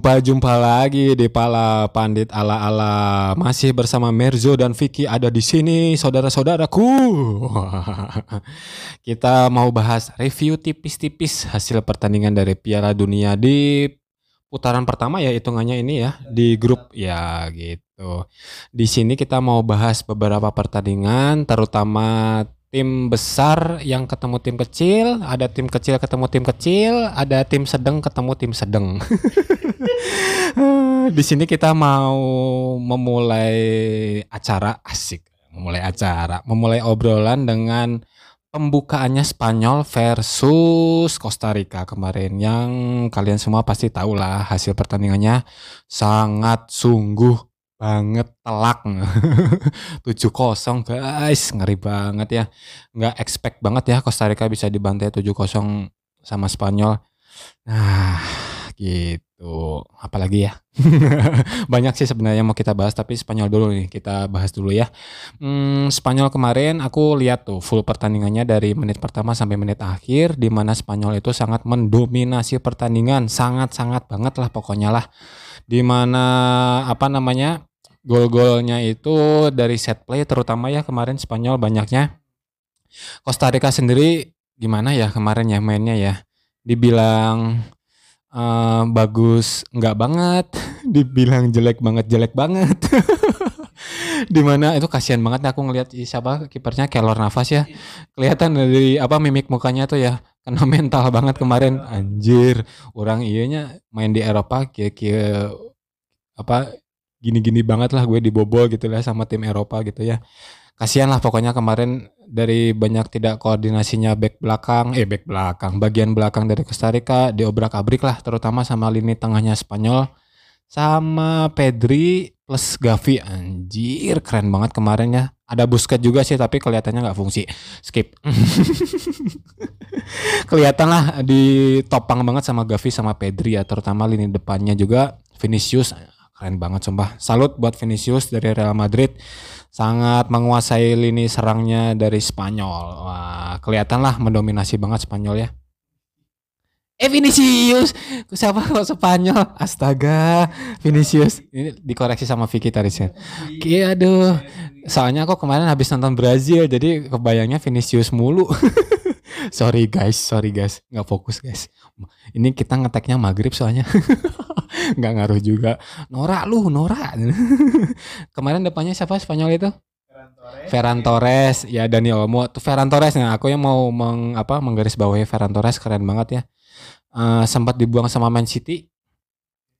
Jumpa-jumpa lagi di Pala Pandit ala-ala masih bersama Merzo dan Vicky ada di sini saudara-saudaraku. Kita mau bahas review tipis-tipis hasil pertandingan dari Piala Dunia di putaran pertama ya hitungannya ini ya di grup ya gitu. Di sini kita mau bahas beberapa pertandingan terutama tim besar yang ketemu tim kecil, ada tim kecil ketemu tim kecil, ada tim sedang ketemu tim sedang. Di sini kita mau memulai acara asik, memulai acara, memulai obrolan dengan pembukaannya Spanyol versus Costa Rica kemarin yang kalian semua pasti tahu lah hasil pertandingannya sangat sungguh banget telak. 7-0 guys. Ngeri banget ya. Nggak expect banget ya Costa Rica bisa dibantai 7-0 sama Spanyol. Nah gitu. Apalagi ya? Banyak sih sebenarnya mau kita bahas tapi Spanyol dulu nih. Kita bahas dulu ya. Hmm, Spanyol kemarin aku lihat tuh full pertandingannya dari menit pertama sampai menit akhir di mana Spanyol itu sangat mendominasi pertandingan. Sangat-sangat banget lah pokoknya lah. Di mana apa namanya gol-golnya itu dari set play terutama ya kemarin Spanyol banyaknya. Costa Rica sendiri gimana ya kemarin ya mainnya ya. Dibilang uh, bagus nggak banget, dibilang jelek banget jelek banget. Di mana itu kasihan banget aku ngelihat siapa kipernya Kelor Nafas ya. Kelihatan dari apa mimik mukanya tuh ya kena mental banget kemarin anjir orang iyanya main di Eropa kia-kia apa gini-gini banget lah gue dibobol gitu lah sama tim Eropa gitu ya. Kasihan lah pokoknya kemarin dari banyak tidak koordinasinya back belakang, eh back belakang, bagian belakang dari Costa Rica diobrak-abrik lah terutama sama lini tengahnya Spanyol sama Pedri plus Gavi anjir keren banget kemarin ya. Ada Busquets juga sih tapi kelihatannya nggak fungsi. Skip. Kelihatan lah ditopang banget sama Gavi sama Pedri ya terutama lini depannya juga Vinicius keren banget sumpah. Salut buat Vinicius dari Real Madrid. Sangat menguasai lini serangnya dari Spanyol. Wah, kelihatan lah mendominasi banget Spanyol ya. Eh Vinicius, siapa kok Spanyol? Astaga, Vinicius. Ini dikoreksi sama Vicky tadi sih. Iya aduh. Soalnya aku kemarin habis nonton Brazil jadi kebayangnya Vinicius mulu. sorry guys, sorry guys, nggak fokus guys. Ini kita ngeteknya maghrib soalnya. nggak ngaruh juga. Nora lu, Nora. Kemarin depannya siapa Spanyol itu? Ferran Torres, ya Daniel Olmo. Tuh Ferran Torres nah aku yang mau meng, apa menggaris bawahi Ferran Torres keren banget ya. Uh, sempat dibuang sama Man City,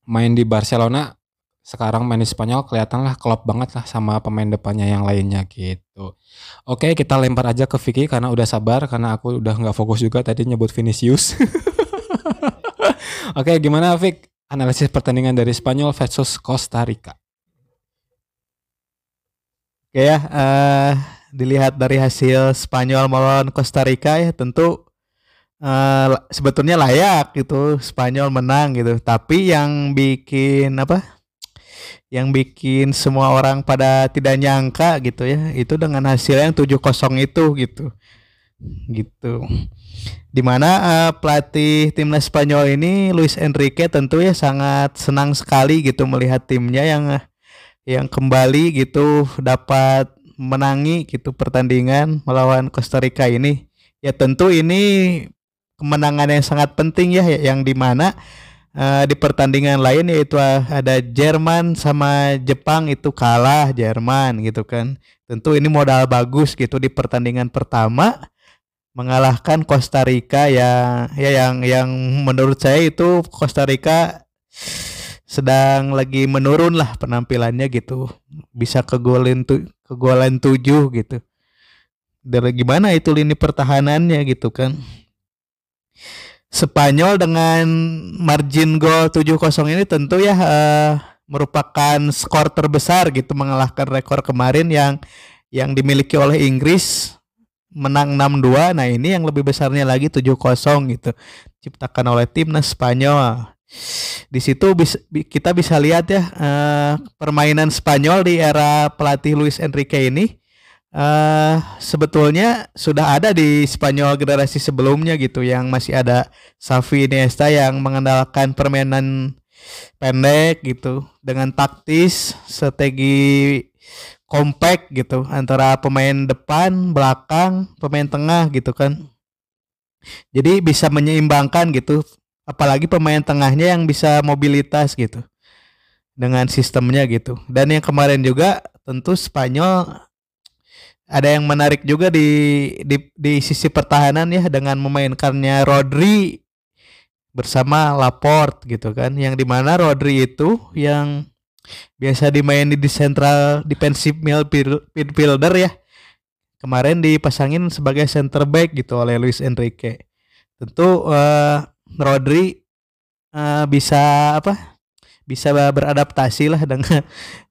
main di Barcelona, sekarang main di Spanyol kelihatan lah klop banget lah sama pemain depannya yang lainnya gitu. Oke kita lempar aja ke Vicky karena udah sabar karena aku udah nggak fokus juga tadi nyebut Vinicius. Oke gimana Vick? analisis pertandingan dari Spanyol versus Costa Rica. Oke ya, uh, dilihat dari hasil Spanyol melawan Costa Rica ya tentu uh, sebetulnya layak gitu Spanyol menang gitu. Tapi yang bikin apa? Yang bikin semua orang pada tidak nyangka gitu ya, itu dengan hasil yang 7-0 itu gitu. Gitu di mana uh, pelatih timnas Spanyol ini Luis Enrique tentu ya sangat senang sekali gitu melihat timnya yang yang kembali gitu dapat menangi gitu pertandingan melawan Costa Rica ini. Ya tentu ini kemenangan yang sangat penting ya yang di mana uh, di pertandingan lain yaitu ada Jerman sama Jepang itu kalah Jerman gitu kan. Tentu ini modal bagus gitu di pertandingan pertama mengalahkan Costa Rica ya ya yang yang menurut saya itu Costa Rica sedang lagi menurun lah penampilannya gitu. Bisa kegolin tuh kegolan tujuh gitu. Dari gimana itu lini pertahanannya gitu kan Spanyol dengan margin gol 7-0 ini tentu ya uh, merupakan skor terbesar gitu mengalahkan rekor kemarin yang yang dimiliki oleh Inggris menang 6-2. Nah, ini yang lebih besarnya lagi 7-0 gitu. Ciptakan oleh timnas Spanyol. Di situ bis, kita bisa lihat ya uh, permainan Spanyol di era pelatih Luis Enrique ini uh, sebetulnya sudah ada di Spanyol generasi sebelumnya gitu yang masih ada Xavi Iniesta yang mengandalkan permainan pendek gitu dengan taktis strategi compact gitu antara pemain depan belakang pemain tengah gitu kan. Jadi bisa menyeimbangkan gitu apalagi pemain tengahnya yang bisa mobilitas gitu dengan sistemnya gitu. Dan yang kemarin juga tentu Spanyol ada yang menarik juga di di di sisi pertahanan ya dengan memainkannya Rodri bersama Laporte gitu kan. Yang di mana Rodri itu yang biasa dimaini di central defensive midfielder ya. Kemarin dipasangin sebagai center back gitu oleh Luis Enrique. Tentu uh, Rodri uh, bisa apa bisa beradaptasi lah dengan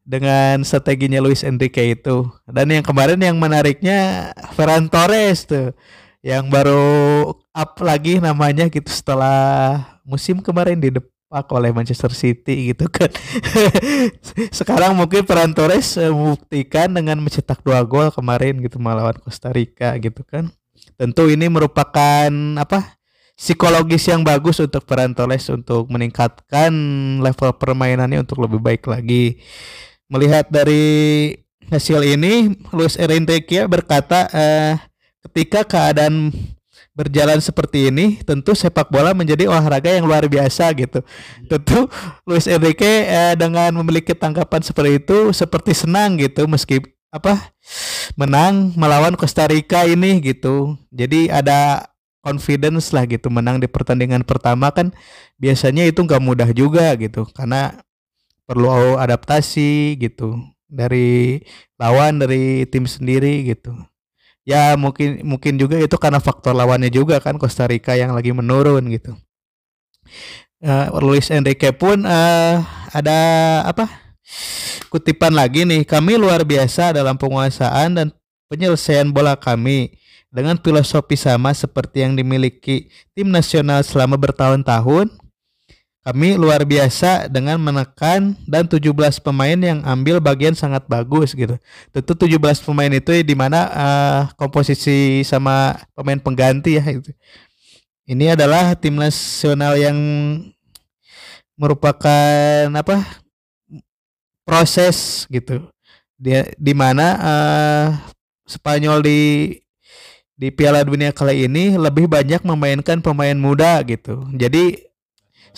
dengan strateginya Luis Enrique itu. Dan yang kemarin yang menariknya Ferran Torres tuh yang baru up lagi namanya gitu setelah musim kemarin di depak oleh Manchester City gitu kan. Sekarang mungkin Ferran Torres eh, membuktikan dengan mencetak dua gol kemarin gitu melawan Costa Rica gitu kan. Tentu ini merupakan apa? psikologis yang bagus untuk Ferran Torres untuk meningkatkan level permainannya untuk lebih baik lagi melihat dari hasil ini Luis Enrique berkata eh, ketika keadaan berjalan seperti ini tentu sepak bola menjadi olahraga yang luar biasa gitu. Tentu Luis Enrique eh, dengan memiliki tanggapan seperti itu seperti senang gitu. Meski apa menang melawan Costa Rica ini gitu. Jadi ada confidence lah gitu. Menang di pertandingan pertama kan biasanya itu nggak mudah juga gitu. Karena perlu adaptasi gitu dari lawan dari tim sendiri gitu. Ya mungkin mungkin juga itu karena faktor lawannya juga kan Costa Rica yang lagi menurun gitu. Uh, Luis Enrique pun uh, ada apa kutipan lagi nih kami luar biasa dalam penguasaan dan penyelesaian bola kami dengan filosofi sama seperti yang dimiliki tim nasional selama bertahun-tahun kami luar biasa dengan menekan dan 17 pemain yang ambil bagian sangat bagus gitu. Tentu 17 pemain itu di mana uh, komposisi sama pemain pengganti ya itu. Ini adalah tim nasional yang merupakan apa? proses gitu. Dia di mana uh, Spanyol di di Piala Dunia kali ini lebih banyak memainkan pemain muda gitu. Jadi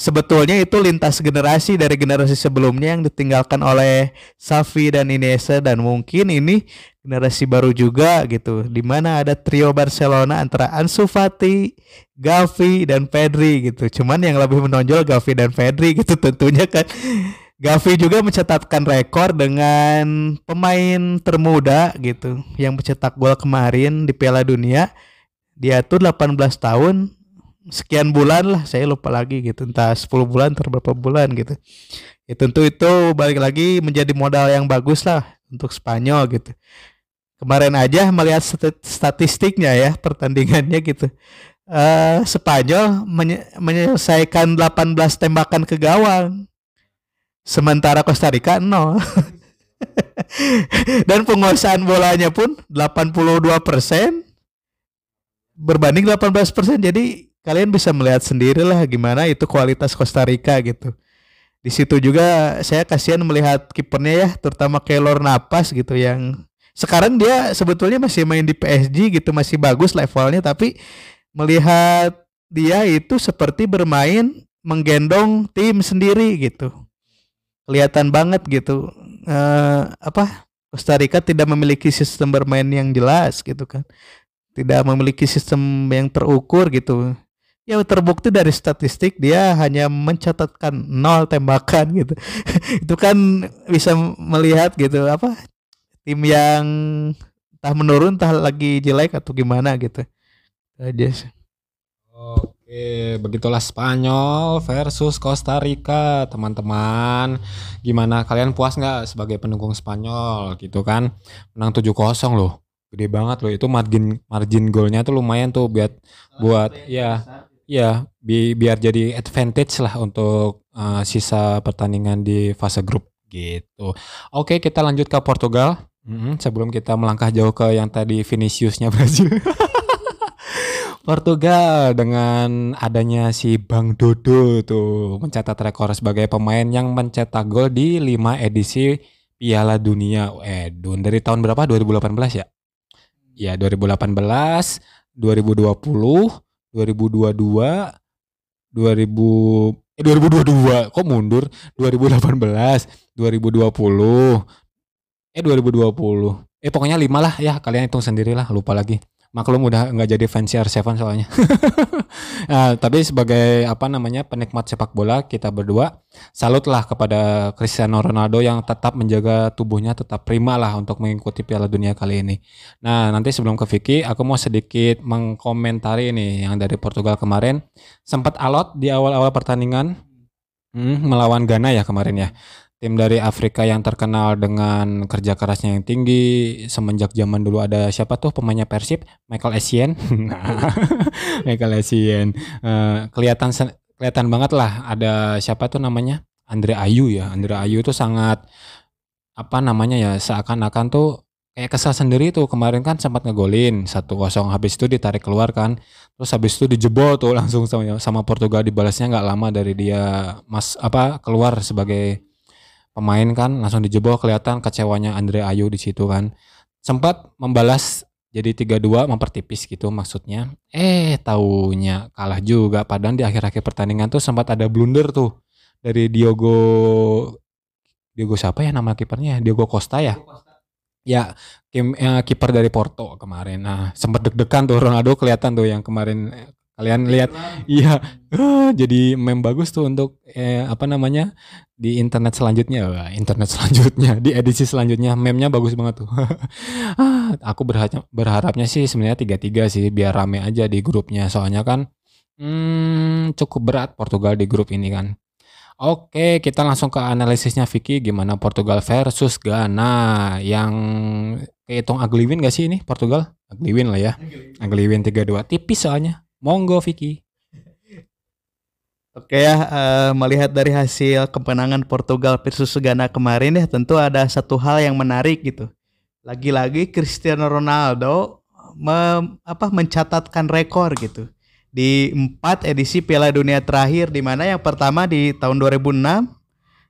sebetulnya itu lintas generasi dari generasi sebelumnya yang ditinggalkan oleh Safi dan Iniesta dan mungkin ini generasi baru juga gitu di mana ada trio Barcelona antara Ansu Fati, Gavi dan Pedri gitu. Cuman yang lebih menonjol Gavi dan Pedri gitu tentunya kan. Gavi juga mencatatkan rekor dengan pemain termuda gitu yang mencetak gol kemarin di Piala Dunia. Dia tuh 18 tahun sekian bulan lah saya lupa lagi gitu. Entah 10 bulan atau berapa bulan gitu. Ya tentu itu balik lagi menjadi modal yang bagus lah untuk Spanyol gitu. Kemarin aja melihat statistiknya ya pertandingannya gitu. Uh, Spanyol menye menyelesaikan 18 tembakan ke gawang sementara Costa Rica nol. Dan penguasaan bolanya pun 82 persen berbanding 18 persen. Jadi kalian bisa melihat sendiri lah gimana itu kualitas Costa Rica gitu. Di situ juga saya kasihan melihat kipernya ya, terutama Keylor Napas gitu yang sekarang dia sebetulnya masih main di PSG gitu, masih bagus levelnya tapi melihat dia itu seperti bermain menggendong tim sendiri gitu. Kelihatan banget gitu. Uh, apa Costa Rica tidak memiliki sistem bermain yang jelas gitu kan. Tidak memiliki sistem yang terukur gitu ya terbukti dari statistik dia hanya mencatatkan nol tembakan gitu itu kan bisa melihat gitu apa tim yang entah menurun entah lagi jelek atau gimana gitu aja sih Oke, begitulah Spanyol versus Costa Rica, teman-teman. Gimana kalian puas nggak sebagai pendukung Spanyol gitu kan? Menang 7-0 loh. Gede banget loh itu margin margin golnya tuh lumayan tuh buat buat ya Ya, bi biar jadi advantage lah untuk uh, sisa pertandingan di fase grup gitu. Oke, kita lanjut ke Portugal. Mm -hmm, sebelum kita melangkah jauh ke yang tadi Viniciusnya Brazil. Portugal dengan adanya si Bang Dodo tuh mencatat rekor sebagai pemain yang mencetak gol di 5 edisi Piala Dunia. Eh, dari tahun berapa? 2018 ya? Ya, 2018, 2020, 2022, 2000 eh 2022 kok mundur? 2018 2020 eh 2020 eh pokoknya lima lah ya kalian hitung sendiri lah lupa lagi maklum udah nggak jadi fans CR7 soalnya. nah, tapi sebagai apa namanya penikmat sepak bola kita berdua salutlah kepada Cristiano Ronaldo yang tetap menjaga tubuhnya tetap prima lah untuk mengikuti Piala Dunia kali ini. Nah nanti sebelum ke Vicky aku mau sedikit mengkomentari ini yang dari Portugal kemarin sempat alot di awal-awal pertandingan hmm, melawan Ghana ya kemarin ya tim dari Afrika yang terkenal dengan kerja kerasnya yang tinggi. Semenjak zaman dulu ada siapa tuh pemainnya Persib? Michael Essien. Nah, Michael Essien. Uh, kelihatan kelihatan banget lah. Ada siapa tuh namanya? Andre Ayu ya. Andre Ayu tuh sangat apa namanya ya seakan-akan tuh kayak kesal sendiri tuh. Kemarin kan sempat ngegolin. Satu kosong. Habis itu ditarik keluar kan. Terus habis itu dijebol tuh langsung sama, sama Portugal. Dibalasnya nggak lama dari dia mas apa keluar sebagai pemain kan langsung dijebol kelihatan kecewanya Andre Ayu di situ kan. Sempat membalas jadi 3-2 mempertipis gitu maksudnya. Eh taunya kalah juga padahal di akhir-akhir pertandingan tuh sempat ada blunder tuh dari Diogo Diogo siapa ya nama kipernya? Diogo Costa ya? Ya, kim, ya kiper dari Porto kemarin. Nah, sempat deg-degan tuh Ronaldo kelihatan tuh yang kemarin kalian lihat iya. Uh, jadi meme bagus tuh untuk eh, apa namanya di internet selanjutnya. Internet selanjutnya di edisi selanjutnya. Meme-nya bagus banget tuh. Ah, aku berharap berharapnya sih sebenarnya tiga tiga sih biar rame aja di grupnya. Soalnya kan hmm, cukup berat Portugal di grup ini kan. Oke, kita langsung ke analisisnya Vicky. Gimana Portugal versus Ghana? Yang kehitung ugly win gak sih ini Portugal? Ugly win lah ya. Ugly win. 3-2. Tipis soalnya. Monggo Vicky. Oke ya, uh, melihat dari hasil kemenangan Portugal versus Ghana kemarin ya tentu ada satu hal yang menarik gitu. Lagi-lagi Cristiano Ronaldo me, apa mencatatkan rekor gitu di empat edisi Piala Dunia terakhir di mana yang pertama di tahun 2006,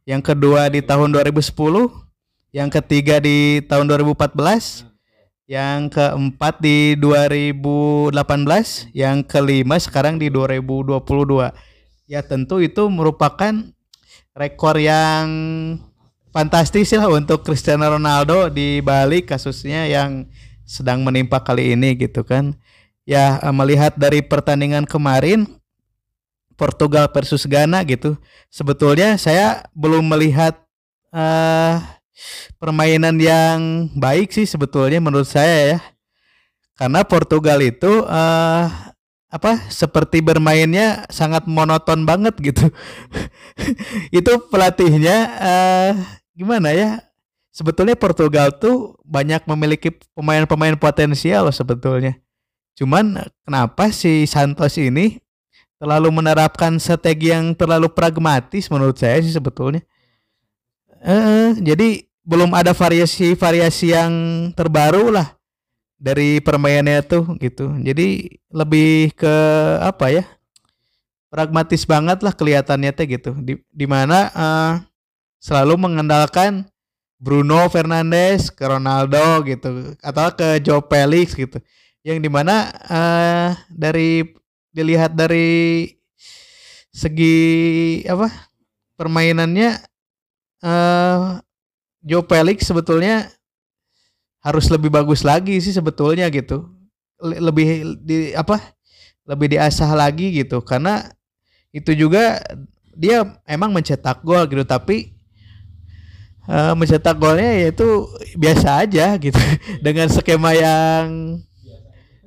yang kedua di tahun 2010, yang ketiga di tahun 2014, yang keempat di 2018, yang kelima sekarang di 2022. Ya tentu itu merupakan rekor yang fantastis lah untuk Cristiano Ronaldo di balik kasusnya yang sedang menimpa kali ini gitu kan. Ya melihat dari pertandingan kemarin Portugal versus Ghana gitu. Sebetulnya saya belum melihat uh, permainan yang baik sih sebetulnya menurut saya ya. Karena Portugal itu uh, apa seperti bermainnya sangat monoton banget gitu. itu pelatihnya uh, gimana ya? Sebetulnya Portugal tuh banyak memiliki pemain-pemain potensial sebetulnya. Cuman kenapa si Santos ini terlalu menerapkan strategi yang terlalu pragmatis menurut saya sih sebetulnya. Uh, jadi belum ada variasi-variasi yang terbaru lah dari permainannya tuh gitu. Jadi lebih ke apa ya? Pragmatis banget lah kelihatannya teh gitu. Di di mana uh, selalu mengandalkan Bruno Fernandes ke Ronaldo gitu atau ke Joe Felix gitu. Yang di mana uh, dari dilihat dari segi apa permainannya uh, Joe Felix sebetulnya harus lebih bagus lagi sih sebetulnya gitu. Lebih di apa? Lebih diasah lagi gitu karena itu juga dia emang mencetak gol gitu tapi uh, mencetak golnya yaitu biasa aja gitu dengan skema yang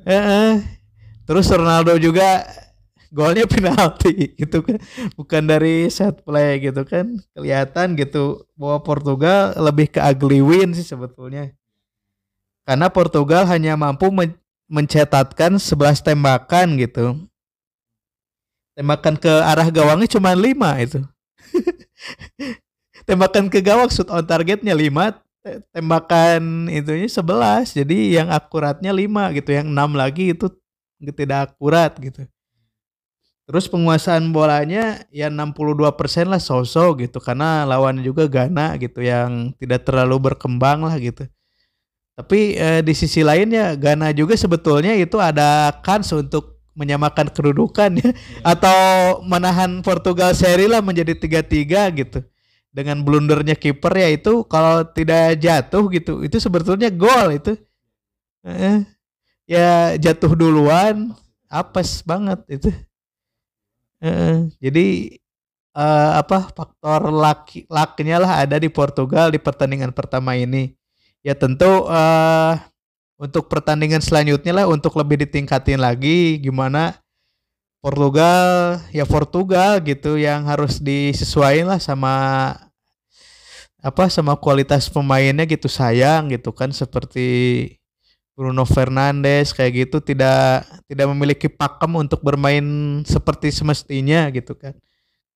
uh, terus Ronaldo juga golnya penalti gitu kan. Bukan dari set play gitu kan. Kelihatan gitu bahwa Portugal lebih ke ugly win sih sebetulnya. Karena Portugal hanya mampu men mencetatkan 11 tembakan gitu. Tembakan ke arah gawangnya cuma 5 itu. Tembakan ke gawang shoot on targetnya 5 tembakan itunya 11 jadi yang akuratnya 5 gitu yang 6 lagi itu tidak akurat gitu. Terus penguasaan bolanya ya 62% lah sosok gitu karena lawannya juga Ghana gitu yang tidak terlalu berkembang lah gitu. Tapi eh, di sisi lain ya Ghana juga sebetulnya itu ada kans untuk menyamakan kedudukan ya atau menahan Portugal seri lah menjadi tiga-tiga gitu. Dengan blundernya kiper ya itu kalau tidak jatuh gitu itu sebetulnya gol itu. Eh, ya jatuh duluan apes banget itu. Uh, jadi uh, apa faktor laki lakinya lah ada di Portugal di pertandingan pertama ini. Ya tentu uh, untuk pertandingan selanjutnya lah untuk lebih ditingkatin lagi gimana Portugal ya Portugal gitu yang harus disesuaikan lah sama apa sama kualitas pemainnya gitu sayang gitu kan seperti Bruno Fernandes kayak gitu tidak tidak memiliki pakem untuk bermain seperti semestinya gitu kan.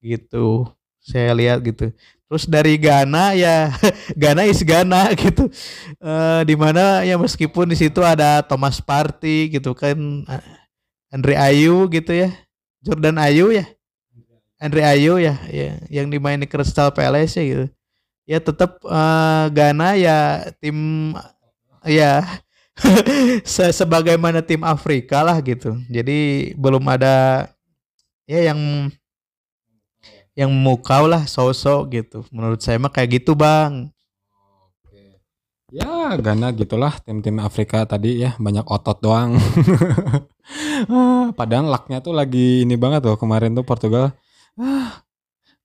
Gitu saya lihat gitu. Terus dari Ghana ya Ghana is Ghana gitu. E, di mana ya meskipun di situ ada Thomas Partey gitu kan Andre Ayu gitu ya Jordan Ayu ya Andre Ayu ya, ya yang dimain di Crystal Palace ya gitu. Ya tetap uh, Ghana ya tim ya Se sebagaimana tim Afrika lah gitu. Jadi belum ada ya yang yang mukau lah sosok gitu. Menurut saya mah kayak gitu bang. Ya Ghana gitulah tim-tim Afrika tadi ya banyak otot doang. Ah, padahal laknya tuh lagi ini banget tuh kemarin tuh Portugal. Ah,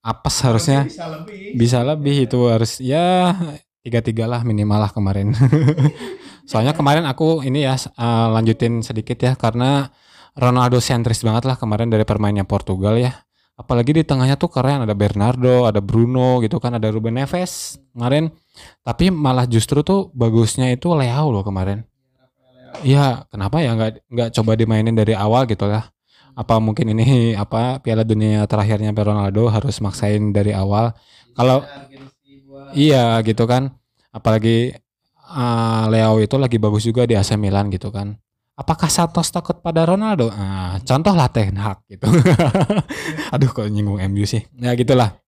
apes harusnya bisa lebih, bisa lebih itu harus ya tiga tiga lah minimal lah kemarin. Soalnya kemarin aku ini ya uh, lanjutin sedikit ya karena Ronaldo sentris banget lah kemarin dari permainnya Portugal ya. Apalagi di tengahnya tuh keren ada Bernardo, ada Bruno gitu kan, ada Ruben Neves kemarin. Tapi malah justru tuh bagusnya itu Leao loh kemarin. Iya, kenapa ya nggak nggak coba dimainin dari awal gitu lah. Apa mungkin ini apa Piala Dunia terakhirnya Ronaldo harus maksain dari awal. Kalau iya gitu kan. Apalagi uh, Leo itu lagi bagus juga di AC Milan gitu kan. Apakah Santos takut pada Ronaldo? Nah, contoh lah Ten Hag gitu. Aduh kok nyinggung MU sih. Ya gitulah.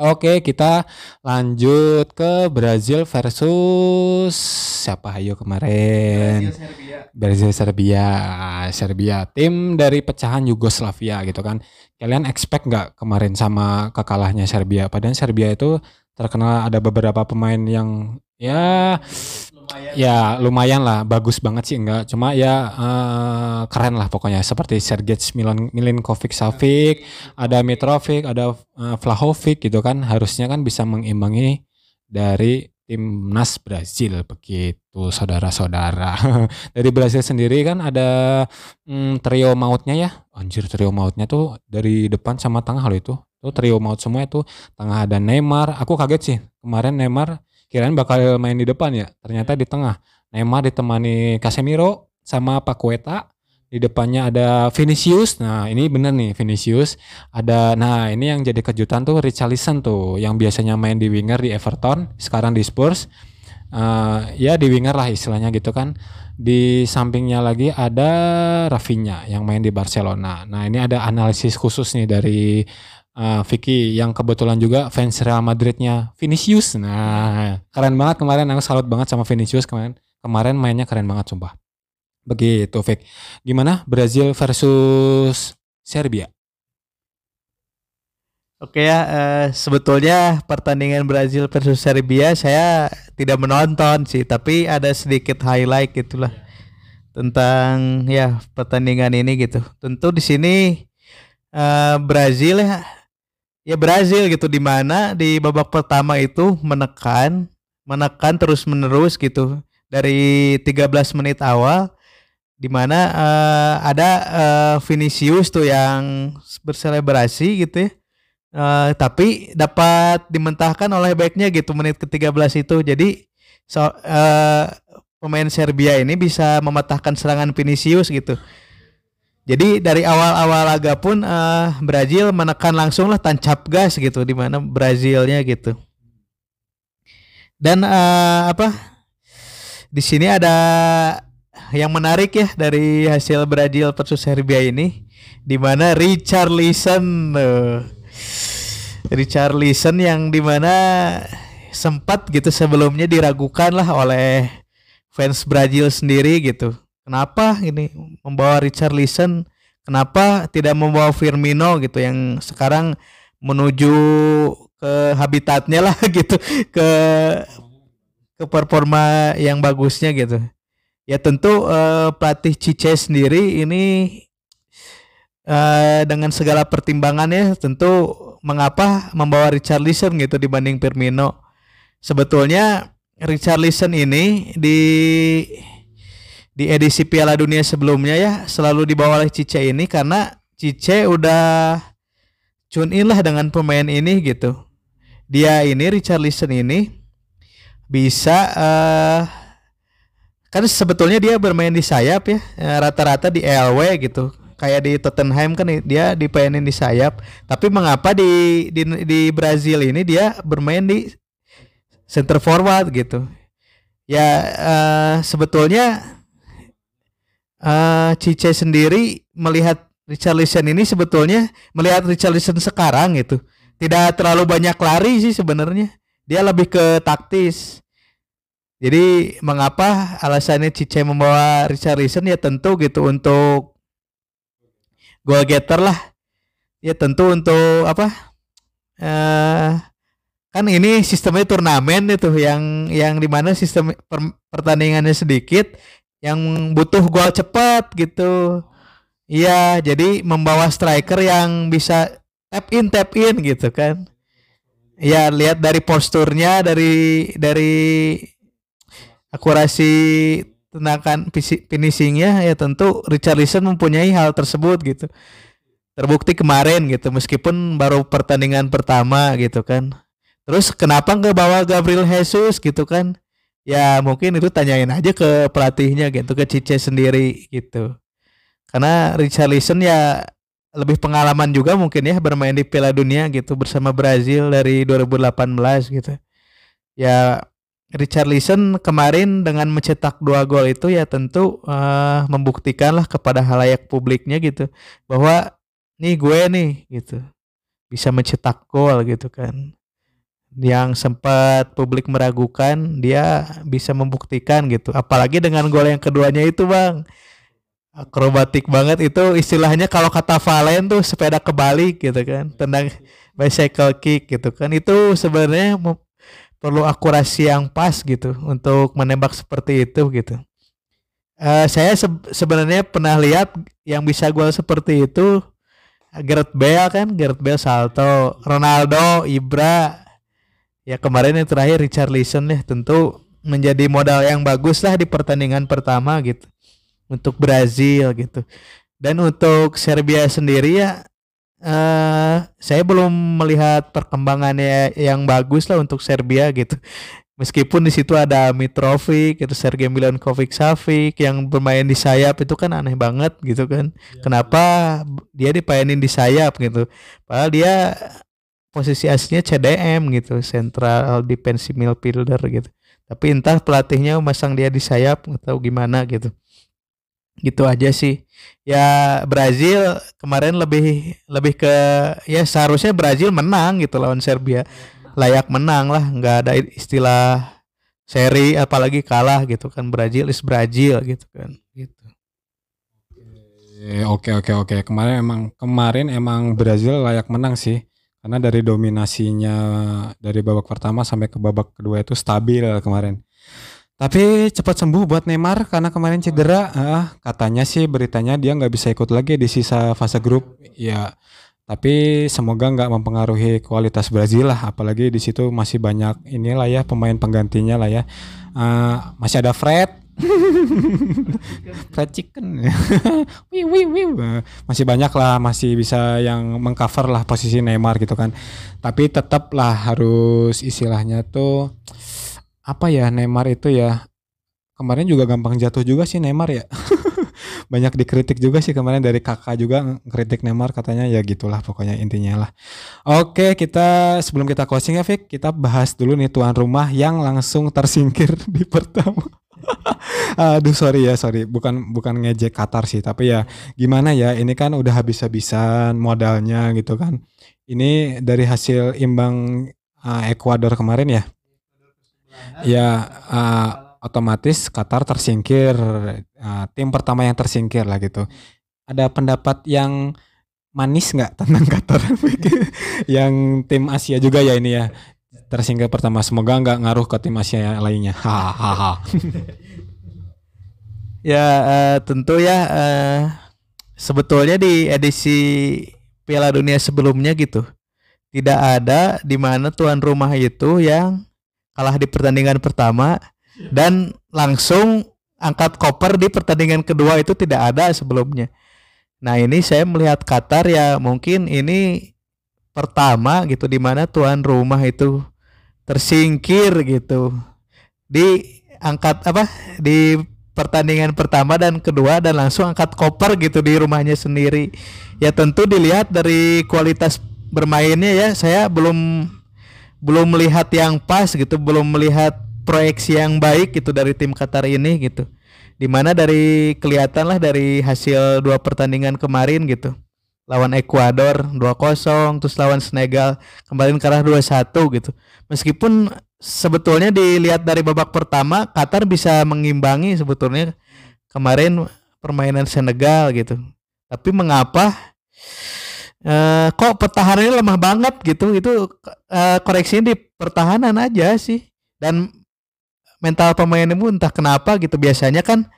Oke, kita lanjut ke Brazil versus siapa ayo kemarin? Brazil Serbia. Brazil Serbia. Serbia, tim dari pecahan Yugoslavia gitu kan. Kalian expect nggak kemarin sama kekalahnya Serbia? Padahal Serbia itu terkenal ada beberapa pemain yang ya lumayan. ya lumayan lah bagus banget sih enggak. Cuma ya uh, keren lah pokoknya. Seperti Sergej Milan Milinkovic Savic ada Mitrovic ada uh, Vlahovic gitu kan. Harusnya kan bisa mengimbangi dari timnas Brazil begitu saudara-saudara. Dari Brazil sendiri kan ada mm, trio mautnya ya anjir trio mautnya tuh dari depan sama tengah loh itu. Tuh trio maut semua itu tengah ada Neymar. Aku kaget sih kemarin Neymar kirain bakal main di depan ya ternyata di tengah. Neymar ditemani Casemiro sama Paqueta di depannya ada Vinicius. Nah ini bener nih Vinicius ada nah ini yang jadi kejutan tuh Richarlison tuh yang biasanya main di winger di Everton sekarang di Spurs. Uh, ya di winger lah istilahnya gitu kan di sampingnya lagi ada Rafinha yang main di Barcelona nah ini ada analisis khusus nih dari uh, Vicky yang kebetulan juga fans Real Madridnya Vinicius. Nah, keren banget kemarin aku salut banget sama Vinicius kemarin. Kemarin mainnya keren banget sumpah. Begitu Vic. Gimana Brazil versus Serbia? Oke ya, uh, sebetulnya pertandingan Brazil versus Serbia saya tidak menonton sih, tapi ada sedikit highlight gitulah tentang ya pertandingan ini gitu. Tentu di sini uh, Brazil ya ya Brazil gitu di mana di babak pertama itu menekan menekan terus menerus gitu dari 13 menit awal di mana uh, ada uh, Vinicius tuh yang berselebrasi gitu ya. Uh, tapi dapat dimentahkan oleh backnya gitu menit ke-13 itu. Jadi so, uh, pemain Serbia ini bisa mematahkan serangan Vinicius gitu. Jadi dari awal-awal laga pun uh, Brazil menekan langsung lah tancap gas gitu di mana Brazilnya gitu. Dan uh, apa? Di sini ada yang menarik ya dari hasil Brazil versus Serbia ini di mana Richarlison uh, Richarlison yang di mana sempat gitu sebelumnya diragukan lah oleh fans Brazil sendiri gitu. Kenapa ini membawa Richarlison? Kenapa tidak membawa Firmino gitu yang sekarang menuju ke habitatnya lah gitu ke ke performa yang bagusnya gitu. Ya tentu uh, pelatih Cice sendiri ini uh, dengan segala pertimbangannya tentu mengapa membawa Richarlison gitu dibanding Firmino. Sebetulnya Richarlison ini di di edisi Piala Dunia sebelumnya ya selalu dibawa oleh Cice ini karena Cice udah tune in lah dengan pemain ini gitu. Dia ini Richarlison ini bisa uh, kan sebetulnya dia bermain di sayap ya eh, rata-rata di LW gitu kayak di Tottenham kan dia dipainin di sayap tapi mengapa di di di Brazil ini dia bermain di center forward gitu. Ya uh, sebetulnya uh, Cice sendiri melihat Richarlison ini sebetulnya melihat Richarlison sekarang gitu tidak terlalu banyak lari sih sebenarnya. Dia lebih ke taktis. Jadi mengapa alasannya Cice membawa Richarlison ya tentu gitu untuk goal getter lah. Ya tentu untuk apa? Uh, kan ini sistemnya turnamen itu yang yang di mana sistem per, pertandingannya sedikit yang butuh gol cepat gitu iya jadi membawa striker yang bisa tap in tap in gitu kan ya lihat dari posturnya dari dari akurasi tendangan finishingnya ya tentu Richarlison mempunyai hal tersebut gitu terbukti kemarin gitu meskipun baru pertandingan pertama gitu kan Terus kenapa nggak bawa Gabriel Jesus gitu kan? Ya mungkin itu tanyain aja ke pelatihnya gitu ke Cice sendiri gitu. Karena Richarlison ya lebih pengalaman juga mungkin ya bermain di Piala Dunia gitu bersama Brazil dari 2018 gitu. Ya Richarlison kemarin dengan mencetak dua gol itu ya tentu uh, membuktikanlah kepada halayak publiknya gitu bahwa nih gue nih gitu. Bisa mencetak gol gitu kan. Yang sempat publik meragukan dia bisa membuktikan gitu. Apalagi dengan gol yang keduanya itu bang. Akrobatik banget itu istilahnya kalau kata Valen tuh sepeda kebalik gitu kan tendang bicycle kick gitu kan. Itu sebenarnya perlu akurasi yang pas gitu untuk menembak seperti itu gitu. Uh, saya se sebenarnya pernah lihat yang bisa gol seperti itu Gareth Bale kan Gareth Bale salto Ronaldo Ibra. Ya kemarin yang terakhir Richard Leeson ya tentu menjadi modal yang bagus lah di pertandingan pertama gitu untuk Brazil gitu. Dan untuk Serbia sendiri ya uh, saya belum melihat perkembangannya yang bagus lah untuk Serbia gitu meskipun di situ ada Mitrovic itu Sergei Milankovic Savic yang bermain di sayap itu kan aneh banget gitu kan ya, kenapa dia dipainin di sayap gitu padahal dia posisi aslinya CDM gitu, central defensive midfielder gitu. Tapi entah pelatihnya masang dia di sayap atau gimana gitu. Gitu aja sih. Ya Brazil kemarin lebih lebih ke ya seharusnya Brazil menang gitu lawan Serbia. Layak menang lah, nggak ada istilah seri apalagi kalah gitu kan Brazil is Brazil gitu kan gitu. Oke oke oke kemarin emang kemarin emang Brazil layak menang sih karena dari dominasinya dari babak pertama sampai ke babak kedua itu stabil kemarin. Tapi cepat sembuh buat Neymar karena kemarin cedera. Ah, katanya sih beritanya dia nggak bisa ikut lagi di sisa fase grup. Ya, tapi semoga nggak mempengaruhi kualitas Brazil lah. Apalagi di situ masih banyak inilah ya pemain penggantinya lah ya. Uh, masih ada Fred, fried chicken wih, wih, wih. masih banyak lah masih bisa yang mengcover lah posisi Neymar gitu kan tapi tetap lah harus istilahnya tuh apa ya Neymar itu ya kemarin juga gampang jatuh juga sih Neymar ya banyak dikritik juga sih kemarin dari kakak juga kritik Neymar katanya ya gitulah pokoknya intinya lah. Oke kita sebelum kita closing ya Fik kita bahas dulu nih tuan rumah yang langsung tersingkir di pertama. Aduh sorry ya sorry bukan bukan ngejek Qatar sih tapi ya gimana ya ini kan udah habis-habisan modalnya gitu kan. Ini dari hasil imbang uh, kemarin ya. Ya uh, otomatis Qatar tersingkir uh, tim pertama yang tersingkir lah gitu. Ada pendapat yang manis nggak tentang Qatar? yang tim Asia juga ya ini ya tersingkir pertama. Semoga nggak ngaruh ke tim Asia lainnya. Hahaha. ya uh, tentu ya uh, sebetulnya di edisi Piala Dunia sebelumnya gitu tidak ada di mana tuan rumah itu yang kalah di pertandingan pertama dan langsung angkat koper di pertandingan kedua itu tidak ada sebelumnya. Nah ini saya melihat Qatar ya mungkin ini pertama gitu di mana tuan rumah itu tersingkir gitu di angkat apa di pertandingan pertama dan kedua dan langsung angkat koper gitu di rumahnya sendiri. Ya tentu dilihat dari kualitas bermainnya ya saya belum belum melihat yang pas gitu, belum melihat proyeksi yang baik gitu dari tim Qatar ini gitu. Di mana dari kelihatan lah dari hasil dua pertandingan kemarin gitu lawan Ekuador 2-0 terus lawan Senegal kembali kalah 2-1 gitu. Meskipun sebetulnya dilihat dari babak pertama Qatar bisa mengimbangi sebetulnya kemarin permainan Senegal gitu. Tapi mengapa uh, kok pertahanannya lemah banget gitu? Itu uh, koreksinya di pertahanan aja sih. Dan mental pemainnya pun entah kenapa gitu biasanya kan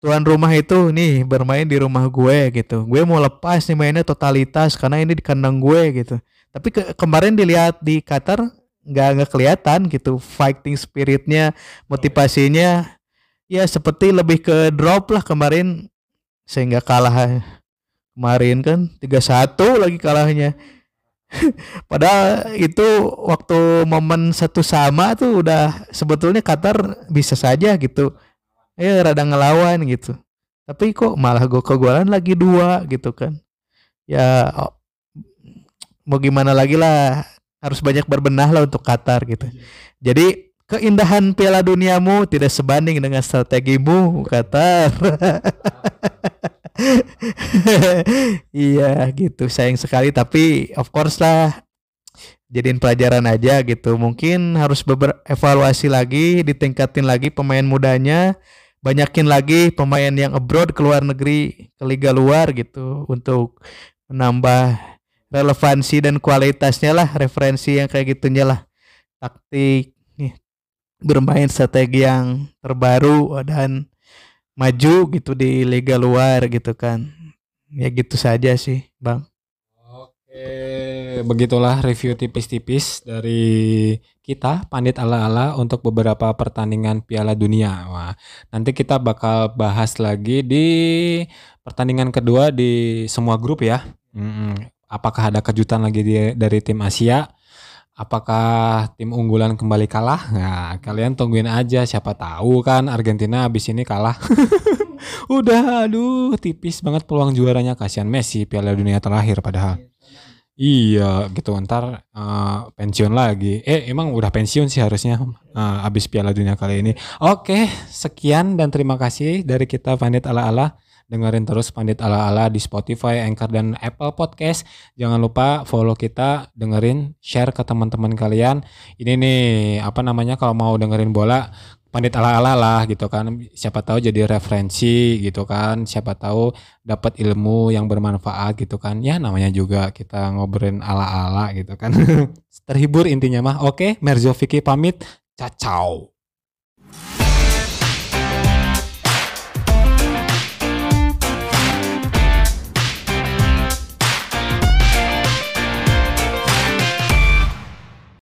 tuan rumah itu nih bermain di rumah gue gitu. Gue mau lepas nih mainnya totalitas karena ini di kandang gue gitu. Tapi ke kemarin dilihat di Qatar nggak nggak kelihatan gitu fighting spiritnya, motivasinya ya seperti lebih ke drop lah kemarin sehingga kalah kemarin kan 3-1 lagi kalahnya. Padahal itu waktu momen satu sama tuh udah sebetulnya Qatar bisa saja gitu. Ya rada ngelawan gitu. Tapi kok malah gue kegolan lagi dua gitu kan. Ya oh, mau gimana lagi lah. Harus banyak berbenah lah untuk Qatar gitu. Jadi keindahan Piala Duniamu tidak sebanding dengan strategimu Qatar iya gitu. Sayang sekali tapi of course lah jadiin pelajaran aja gitu. Mungkin harus beber evaluasi lagi ditingkatin lagi pemain mudanya banyakin lagi pemain yang abroad ke luar negeri ke liga luar gitu untuk menambah relevansi dan kualitasnya lah referensi yang kayak gitunya lah. Taktik bermain strategi yang terbaru dan maju gitu di liga luar gitu kan ya gitu saja sih bang Oke begitulah review tipis-tipis dari kita pandit ala-ala untuk beberapa pertandingan Piala Dunia. Wah, nanti kita bakal bahas lagi di pertandingan kedua di semua grup ya. Hmm, apakah ada kejutan lagi di, dari tim Asia? Apakah tim unggulan kembali kalah? Nah, kalian tungguin aja. Siapa tahu kan Argentina habis ini kalah. Udah, aduh, tipis banget peluang juaranya. Kasihan Messi Piala Dunia terakhir padahal. Iya gitu ntar uh, pensiun lagi. Eh emang udah pensiun sih harusnya uh, abis Piala Dunia kali ini. Oke sekian dan terima kasih dari kita Pandit Ala Ala. Dengerin terus Pandit Ala Ala di Spotify, Anchor dan Apple Podcast. Jangan lupa follow kita, dengerin, share ke teman-teman kalian. Ini nih apa namanya kalau mau dengerin bola pandit ala-ala lah gitu kan. Siapa tahu jadi referensi gitu kan. Siapa tahu dapat ilmu yang bermanfaat gitu kan. Ya namanya juga kita ngobrolin ala-ala gitu kan. Terhibur intinya mah. Oke Merzo Vicky pamit. Ciao